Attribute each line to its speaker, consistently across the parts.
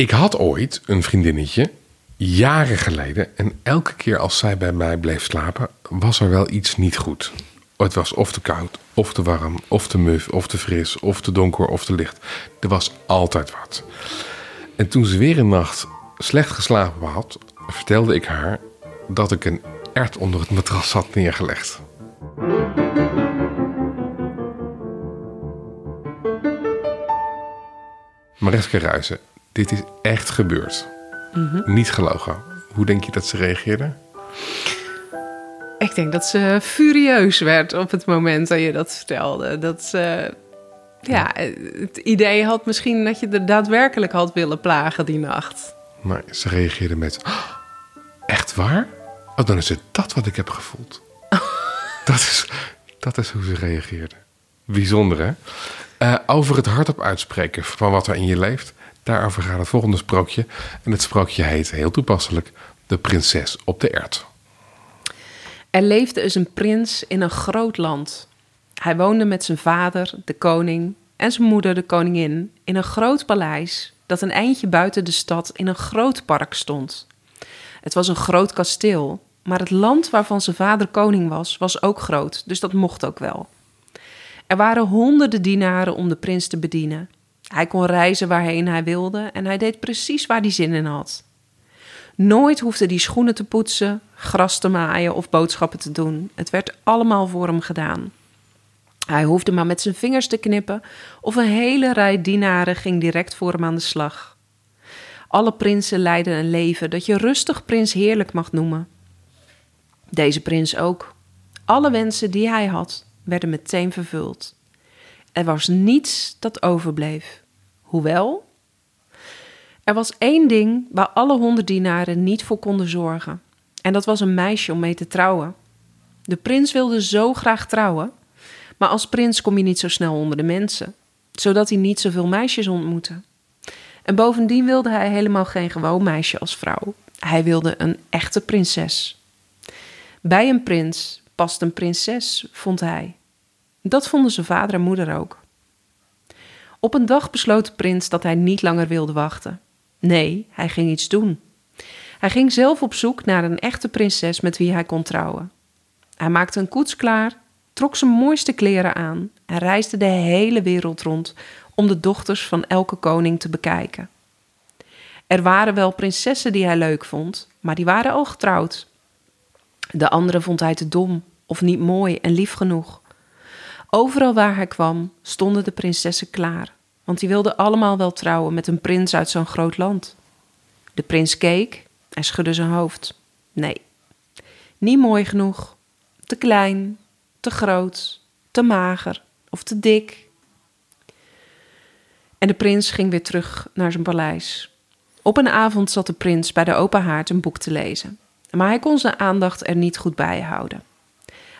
Speaker 1: Ik had ooit een vriendinnetje, jaren geleden. En elke keer als zij bij mij bleef slapen, was er wel iets niet goed. Het was of te koud, of te warm, of te muf, of te fris, of te donker, of te licht. Er was altijd wat. En toen ze weer een nacht slecht geslapen had, vertelde ik haar dat ik een ert onder het matras had neergelegd. Mariska Ruijsen, dit is echt gebeurd. Niet gelogen. Hoe denk je dat ze reageerde?
Speaker 2: Ik denk dat ze furieus werd op het moment dat je dat vertelde. Dat ze, ja, het idee had misschien dat je er daadwerkelijk had willen plagen die nacht.
Speaker 1: Maar ze reageerde met: "Oh, Echt waar? Oh, dan is het dat wat ik heb gevoeld. dat, is, dat is hoe ze reageerde. Bijzonder, hè? Eh, over het hardop uitspreken van wat er in je leeft. Daarover gaat het volgende sprookje. En het sprookje heet heel toepasselijk: De prinses op de ert.
Speaker 2: Er leefde eens een prins in een groot land. Hij woonde met zijn vader, de koning, en zijn moeder, de koningin, in een groot paleis dat een eindje buiten de stad in een groot park stond. Het was een groot kasteel, maar het land waarvan zijn vader koning was, was ook groot, dus dat mocht ook wel. Er waren honderden dienaren om de prins te bedienen. Hij kon reizen waarheen hij wilde en hij deed precies waar hij zin in had. Nooit hoefde hij schoenen te poetsen, gras te maaien of boodschappen te doen. Het werd allemaal voor hem gedaan. Hij hoefde maar met zijn vingers te knippen of een hele rij dienaren ging direct voor hem aan de slag. Alle prinsen leidden een leven dat je rustig prins heerlijk mag noemen. Deze prins ook. Alle wensen die hij had, werden meteen vervuld. Er was niets dat overbleef. Hoewel, er was één ding waar alle honderd dienaren niet voor konden zorgen. En dat was een meisje om mee te trouwen. De prins wilde zo graag trouwen, maar als prins kom je niet zo snel onder de mensen, zodat hij niet zoveel meisjes ontmoette. En bovendien wilde hij helemaal geen gewoon meisje als vrouw. Hij wilde een echte prinses. Bij een prins past een prinses, vond hij. Dat vonden zijn vader en moeder ook. Op een dag besloot de prins dat hij niet langer wilde wachten. Nee, hij ging iets doen. Hij ging zelf op zoek naar een echte prinses met wie hij kon trouwen. Hij maakte een koets klaar, trok zijn mooiste kleren aan en reisde de hele wereld rond om de dochters van elke koning te bekijken. Er waren wel prinsessen die hij leuk vond, maar die waren al getrouwd. De andere vond hij te dom of niet mooi en lief genoeg. Overal waar hij kwam stonden de prinsessen klaar, want die wilden allemaal wel trouwen met een prins uit zo'n groot land. De prins keek en schudde zijn hoofd. Nee, niet mooi genoeg, te klein, te groot, te mager of te dik. En de prins ging weer terug naar zijn paleis. Op een avond zat de prins bij de open haard een boek te lezen, maar hij kon zijn aandacht er niet goed bij houden.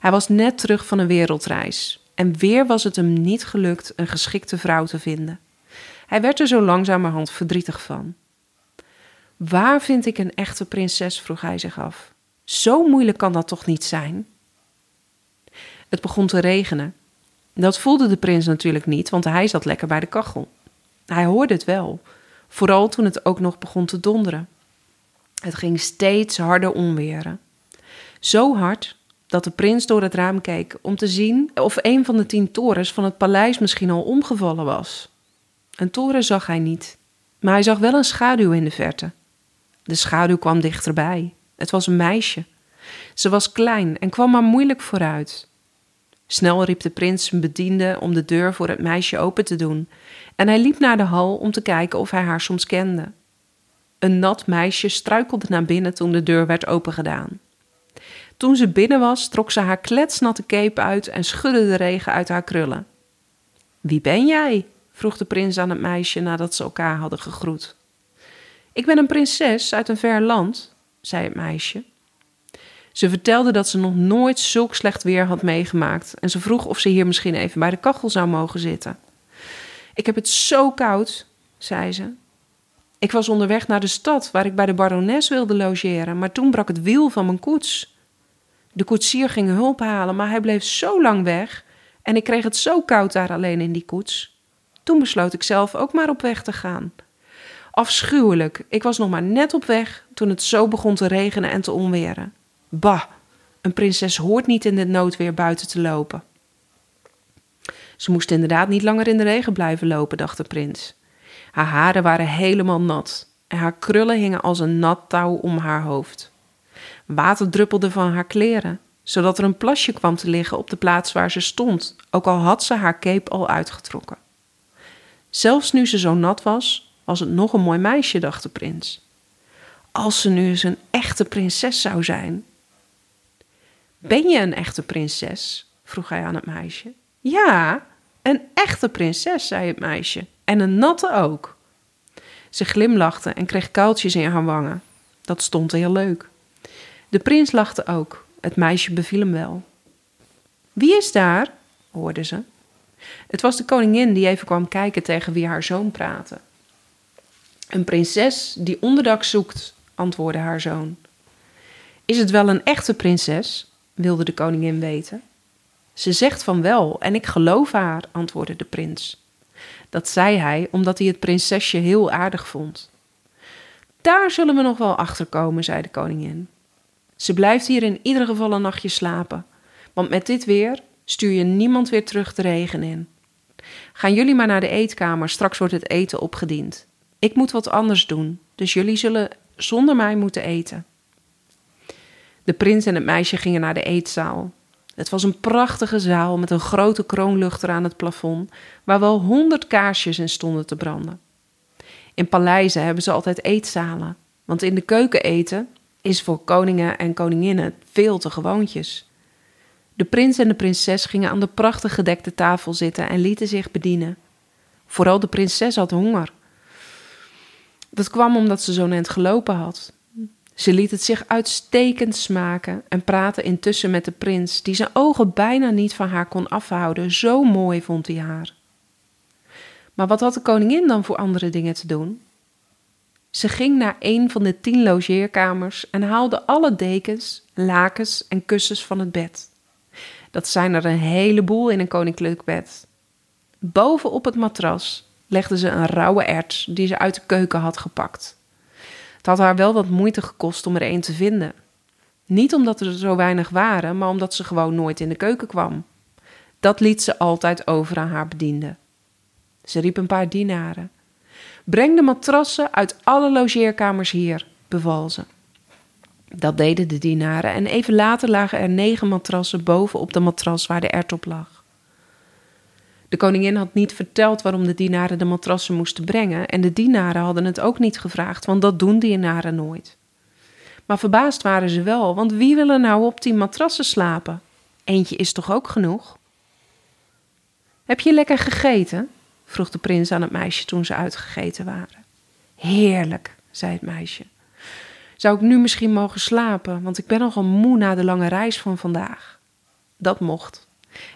Speaker 2: Hij was net terug van een wereldreis en weer was het hem niet gelukt een geschikte vrouw te vinden. Hij werd er zo langzamerhand verdrietig van. Waar vind ik een echte prinses? vroeg hij zich af. Zo moeilijk kan dat toch niet zijn? Het begon te regenen. Dat voelde de prins natuurlijk niet, want hij zat lekker bij de kachel. Hij hoorde het wel, vooral toen het ook nog begon te donderen. Het ging steeds harder onweren. Zo hard dat de prins door het raam keek om te zien of een van de tien torens van het paleis misschien al omgevallen was. Een toren zag hij niet, maar hij zag wel een schaduw in de verte. De schaduw kwam dichterbij. Het was een meisje. Ze was klein en kwam maar moeilijk vooruit. Snel riep de prins zijn bediende om de deur voor het meisje open te doen, en hij liep naar de hal om te kijken of hij haar soms kende. Een nat meisje struikelde naar binnen toen de deur werd opengedaan. Toen ze binnen was, trok ze haar kletsnatte cape uit en schudde de regen uit haar krullen. Wie ben jij? vroeg de prins aan het meisje nadat ze elkaar hadden gegroet. Ik ben een prinses uit een ver land, zei het meisje. Ze vertelde dat ze nog nooit zulk slecht weer had meegemaakt en ze vroeg of ze hier misschien even bij de kachel zou mogen zitten. Ik heb het zo koud, zei ze. Ik was onderweg naar de stad waar ik bij de barones wilde logeren, maar toen brak het wiel van mijn koets. De koetsier ging hulp halen, maar hij bleef zo lang weg en ik kreeg het zo koud daar alleen in die koets. Toen besloot ik zelf ook maar op weg te gaan. Afschuwelijk. Ik was nog maar net op weg toen het zo begon te regenen en te onweren. Bah, een prinses hoort niet in dit noodweer buiten te lopen. Ze moest inderdaad niet langer in de regen blijven lopen, dacht de prins. Haar haren waren helemaal nat en haar krullen hingen als een nat touw om haar hoofd. Water druppelde van haar kleren, zodat er een plasje kwam te liggen op de plaats waar ze stond, ook al had ze haar cape al uitgetrokken. Zelfs nu ze zo nat was, was het nog een mooi meisje, dacht de prins. Als ze nu eens een echte prinses zou zijn. Ben je een echte prinses? vroeg hij aan het meisje. Ja, een echte prinses, zei het meisje. En een natte ook. Ze glimlachte en kreeg kuiltjes in haar wangen. Dat stond heel leuk. De prins lachte ook. Het meisje beviel hem wel. Wie is daar? hoorde ze. Het was de koningin die even kwam kijken tegen wie haar zoon praatte. Een prinses die onderdak zoekt, antwoordde haar zoon. Is het wel een echte prinses? wilde de koningin weten. Ze zegt van wel en ik geloof haar, antwoordde de prins. Dat zei hij omdat hij het prinsesje heel aardig vond. Daar zullen we nog wel achter komen, zei de koningin. Ze blijft hier in ieder geval een nachtje slapen, want met dit weer stuur je niemand weer terug de regen in. Gaan jullie maar naar de eetkamer, straks wordt het eten opgediend. Ik moet wat anders doen, dus jullie zullen zonder mij moeten eten. De prins en het meisje gingen naar de eetzaal. Het was een prachtige zaal met een grote kroonluchter aan het plafond, waar wel honderd kaarsjes in stonden te branden. In paleizen hebben ze altijd eetzalen, want in de keuken eten is voor koningen en koninginnen veel te gewoontjes. De prins en de prinses gingen aan de prachtig gedekte tafel zitten en lieten zich bedienen. Vooral de prinses had honger. Dat kwam omdat ze zo net gelopen had. Ze liet het zich uitstekend smaken en praatte intussen met de prins, die zijn ogen bijna niet van haar kon afhouden. Zo mooi vond hij haar. Maar wat had de koningin dan voor andere dingen te doen? Ze ging naar een van de tien logeerkamers en haalde alle dekens, lakens en kussens van het bed. Dat zijn er een heleboel in een koninklijk bed. Bovenop het matras legde ze een rauwe ert die ze uit de keuken had gepakt. Het had haar wel wat moeite gekost om er een te vinden. Niet omdat er zo weinig waren, maar omdat ze gewoon nooit in de keuken kwam. Dat liet ze altijd over aan haar bediende. Ze riep een paar dienaren. Breng de matrassen uit alle logeerkamers hier, beval ze. Dat deden de dienaren en even later lagen er negen matrassen boven op de matras waar de ert op lag. De koningin had niet verteld waarom de dienaren de matrassen moesten brengen en de dienaren hadden het ook niet gevraagd, want dat doen dienaren nooit. Maar verbaasd waren ze wel, want wie wil er nou op tien matrassen slapen? Eentje is toch ook genoeg? Heb je lekker gegeten? Vroeg de prins aan het meisje toen ze uitgegeten waren. Heerlijk, zei het meisje. Zou ik nu misschien mogen slapen, want ik ben nogal moe na de lange reis van vandaag? Dat mocht.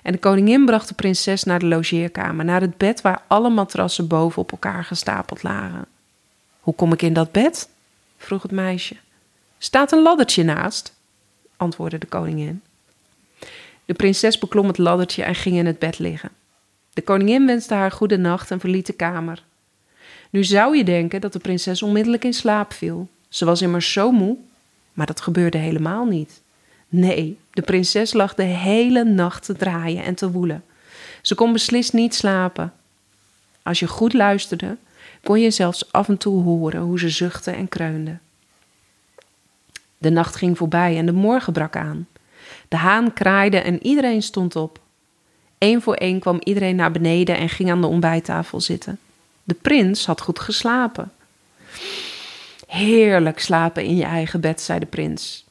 Speaker 2: En de koningin bracht de prinses naar de logeerkamer, naar het bed waar alle matrassen boven op elkaar gestapeld lagen. Hoe kom ik in dat bed? vroeg het meisje. Staat een laddertje naast, antwoordde de koningin. De prinses beklom het laddertje en ging in het bed liggen. De koningin wenste haar goede nacht en verliet de kamer. Nu zou je denken dat de prinses onmiddellijk in slaap viel. Ze was immers zo moe, maar dat gebeurde helemaal niet. Nee, de prinses lag de hele nacht te draaien en te woelen. Ze kon beslist niet slapen. Als je goed luisterde, kon je zelfs af en toe horen hoe ze zuchtte en kreunde. De nacht ging voorbij en de morgen brak aan. De haan kraaide en iedereen stond op. Eén voor één kwam iedereen naar beneden en ging aan de ontbijttafel zitten. De prins had goed geslapen. Heerlijk slapen in je eigen bed, zei de prins.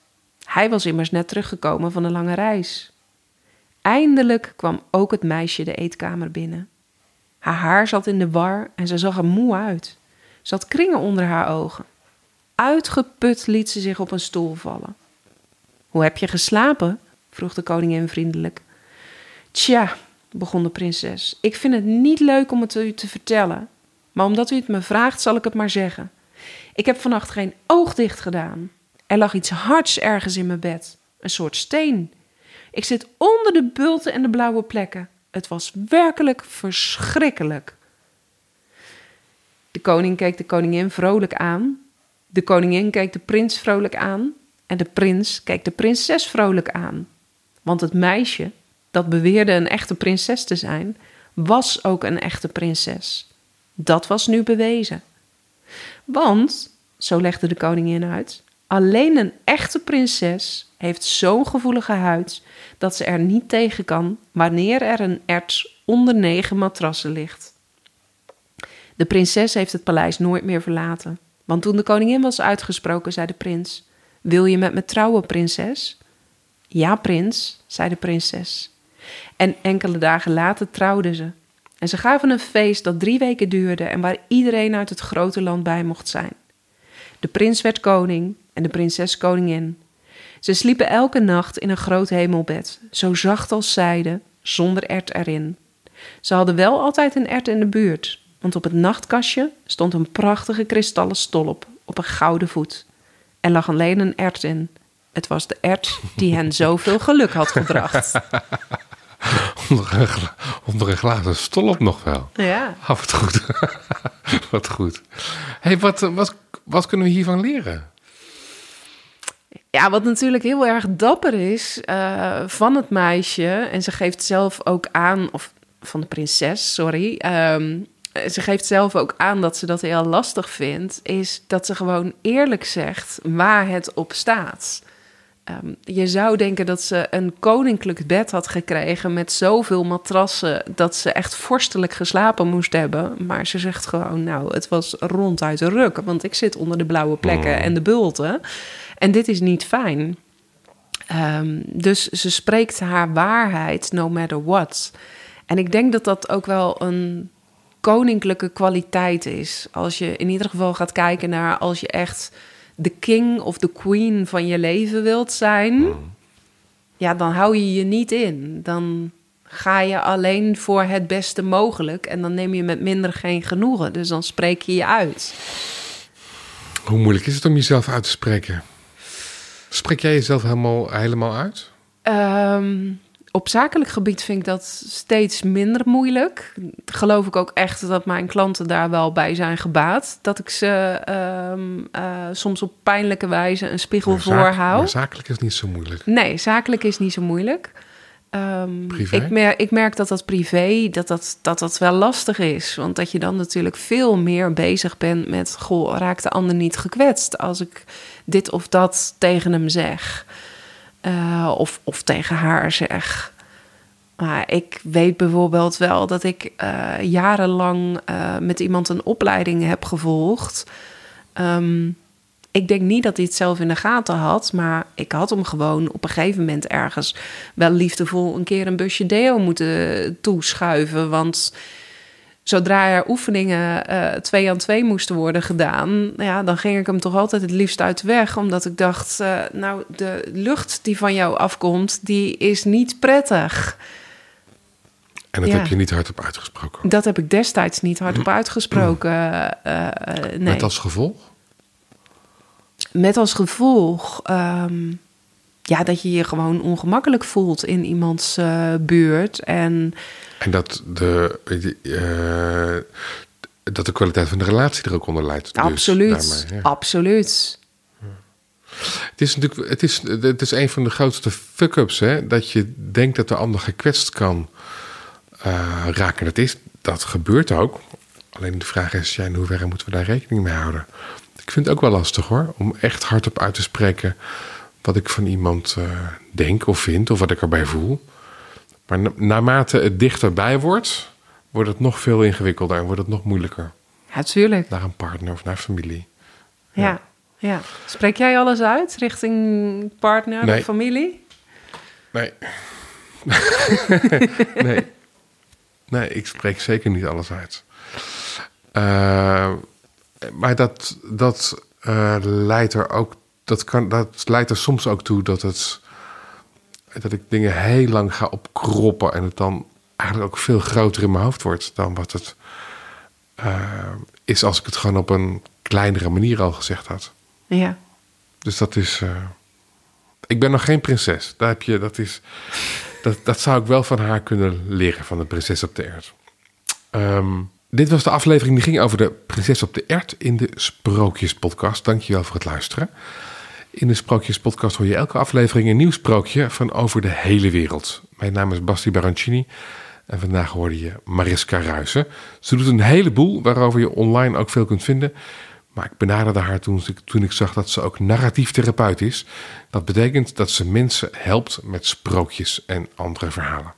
Speaker 2: Hij was immers net teruggekomen van een lange reis. Eindelijk kwam ook het meisje de eetkamer binnen. Haar haar zat in de war en ze zag er moe uit. Ze had kringen onder haar ogen. Uitgeput liet ze zich op een stoel vallen. Hoe heb je geslapen? vroeg de koningin vriendelijk. Tja, begon de prinses, ik vind het niet leuk om het u te vertellen, maar omdat u het me vraagt, zal ik het maar zeggen. Ik heb vannacht geen oog dicht gedaan. Er lag iets hards ergens in mijn bed, een soort steen. Ik zit onder de bulten en de blauwe plekken. Het was werkelijk verschrikkelijk. De koning keek de koningin vrolijk aan. De koningin keek de prins vrolijk aan. En de prins keek de prinses vrolijk aan. Want het meisje, dat beweerde een echte prinses te zijn, was ook een echte prinses. Dat was nu bewezen. Want, zo legde de koningin uit, alleen een echte prinses heeft zo'n gevoelige huid dat ze er niet tegen kan wanneer er een erts onder negen matrassen ligt. De prinses heeft het paleis nooit meer verlaten, want toen de koningin was uitgesproken, zei de prins: Wil je met me trouwen, prinses? Ja, prins, zei de prinses. En enkele dagen later trouwden ze. En ze gaven een feest dat drie weken duurde en waar iedereen uit het grote land bij mocht zijn. De prins werd koning en de prinses koningin. Ze sliepen elke nacht in een groot hemelbed, zo zacht als zijde, zonder ert erin. Ze hadden wel altijd een ert in de buurt, want op het nachtkastje stond een prachtige kristallen stolp op een gouden voet. Er lag alleen een ert in. Het was de ert die hen zoveel geluk had gebracht.
Speaker 1: onder, een, gla- onder een glazen stolp nog wel.
Speaker 2: Ja.
Speaker 1: Ah, wat goed. wat goed. hey, wat, wat, wat kunnen we hiervan leren?
Speaker 2: Ja, wat natuurlijk heel erg dapper is eh, van het meisje. En ze geeft zelf ook aan, of van de prinses, sorry. ehm, ze geeft zelf ook aan dat ze dat heel lastig vindt. Is dat ze gewoon eerlijk zegt waar het op staat. Ehm, je zou denken dat ze een koninklijk bed had gekregen met zoveel matrassen dat ze echt vorstelijk geslapen moest hebben. Maar ze zegt gewoon, nou, het was ronduit een ruk, want ik zit onder de blauwe plekken en de bulten. En dit is niet fijn. Ehm, dus ze spreekt haar waarheid, no matter what. En ik denk dat dat ook wel een koninklijke kwaliteit is. Als je in ieder geval gaat kijken naar als je echt de king of de queen van je leven wilt zijn, ja, dan hou je je niet in. Dan ga je alleen voor het beste mogelijk en dan neem je met minder geen genoegen. Dus dan spreek je je uit.
Speaker 1: Hoe moeilijk is het om jezelf uit te spreken? Spreek jij jezelf helemaal, helemaal uit?
Speaker 2: Ehm, op zakelijk gebied vind ik dat steeds minder moeilijk. Geloof ik ook echt dat mijn klanten daar wel bij zijn gebaat. Dat ik ze ehm, eh, soms op pijnlijke wijze een spiegel
Speaker 1: Maar
Speaker 2: voorhoud.
Speaker 1: Maar zakelijk is niet zo moeilijk.
Speaker 2: Nee, zakelijk is niet zo moeilijk. Ehm? Ik, merk, ik merk dat dat privé, dat dat, dat dat wel lastig is. Want dat je dan natuurlijk veel meer bezig bent met... goh, raakt de ander niet gekwetst als ik dit of dat tegen hem zeg? Eh, of, of tegen haar zeg. Maar ik weet bijvoorbeeld wel dat ik eh, jarenlang eh, met iemand een opleiding heb gevolgd... Ehm, ik denk niet dat hij het zelf in de gaten had, maar ik had hem gewoon op een gegeven moment ergens wel liefdevol een keer een busje deo moeten toeschuiven. Want zodra er oefeningen eh, twee aan twee moesten worden gedaan, ja, dan ging ik hem toch altijd het liefst uit de weg. Omdat ik dacht, eh, nou, de lucht die van jou afkomt, die is niet prettig.
Speaker 1: En dat
Speaker 2: Ja.
Speaker 1: heb je niet hardop uitgesproken.
Speaker 2: Dat heb ik destijds niet hardop uitgesproken. eh, eh, nee.
Speaker 1: Met als gevolg?
Speaker 2: Met als gevolg ehm, ja, dat je je gewoon ongemakkelijk voelt in iemands eh, buurt. En
Speaker 1: En dat de, eh, dat de kwaliteit van de relatie er ook onder leidt. dus
Speaker 2: absoluut,
Speaker 1: daarmee, ja.
Speaker 2: absoluut.
Speaker 1: Het is natuurlijk het is, het is een van de grootste fuck-ups, hè? Dat je denkt dat de ander gekwetst kan eh, raken. Dat, is, dat gebeurt ook. Alleen de vraag is, ja, in hoeverre moeten we daar rekening mee houden? Ik vind het ook wel lastig hoor, om echt hardop uit te spreken wat ik van iemand eh, denk of vind, of wat ik erbij voel. Maar na- naarmate het dichterbij wordt, wordt het nog veel ingewikkelder en wordt het nog moeilijker.
Speaker 2: Ja, tuurlijk.
Speaker 1: Naar een partner of naar familie.
Speaker 2: Ja. Ja. Spreek jij alles uit richting partner
Speaker 1: Nee.
Speaker 2: of familie?
Speaker 1: Nee. nee. Nee, ik spreek zeker niet alles uit. Eh, maar dat, dat eh, leidt er ook. Dat, kan, dat leidt er soms ook toe dat het. Dat ik dingen heel lang ga opkroppen. En het dan eigenlijk ook veel groter in mijn hoofd wordt dan wat het eh, is als ik het gewoon op een kleinere manier al gezegd had.
Speaker 2: Ja.
Speaker 1: Dus dat is. eh, ik ben nog geen prinses. Daar heb je, dat, is, dat, dat zou ik wel van haar kunnen leren, van de prinses op de ert. Ehm, Dit was de aflevering die ging over de prinses op de ert in de Sprookjespodcast. Dankjewel voor het luisteren. In de Sprookjespodcast hoor je elke aflevering een nieuw sprookje van over de hele wereld. Mijn naam is Basti Barancini en vandaag hoorde je Mariska Ruijsen. Ze doet een heleboel waarover je online ook veel kunt vinden. Maar ik benaderde haar toen, toen ik zag dat ze ook narratief therapeut is. Dat betekent dat ze mensen helpt met sprookjes en andere verhalen.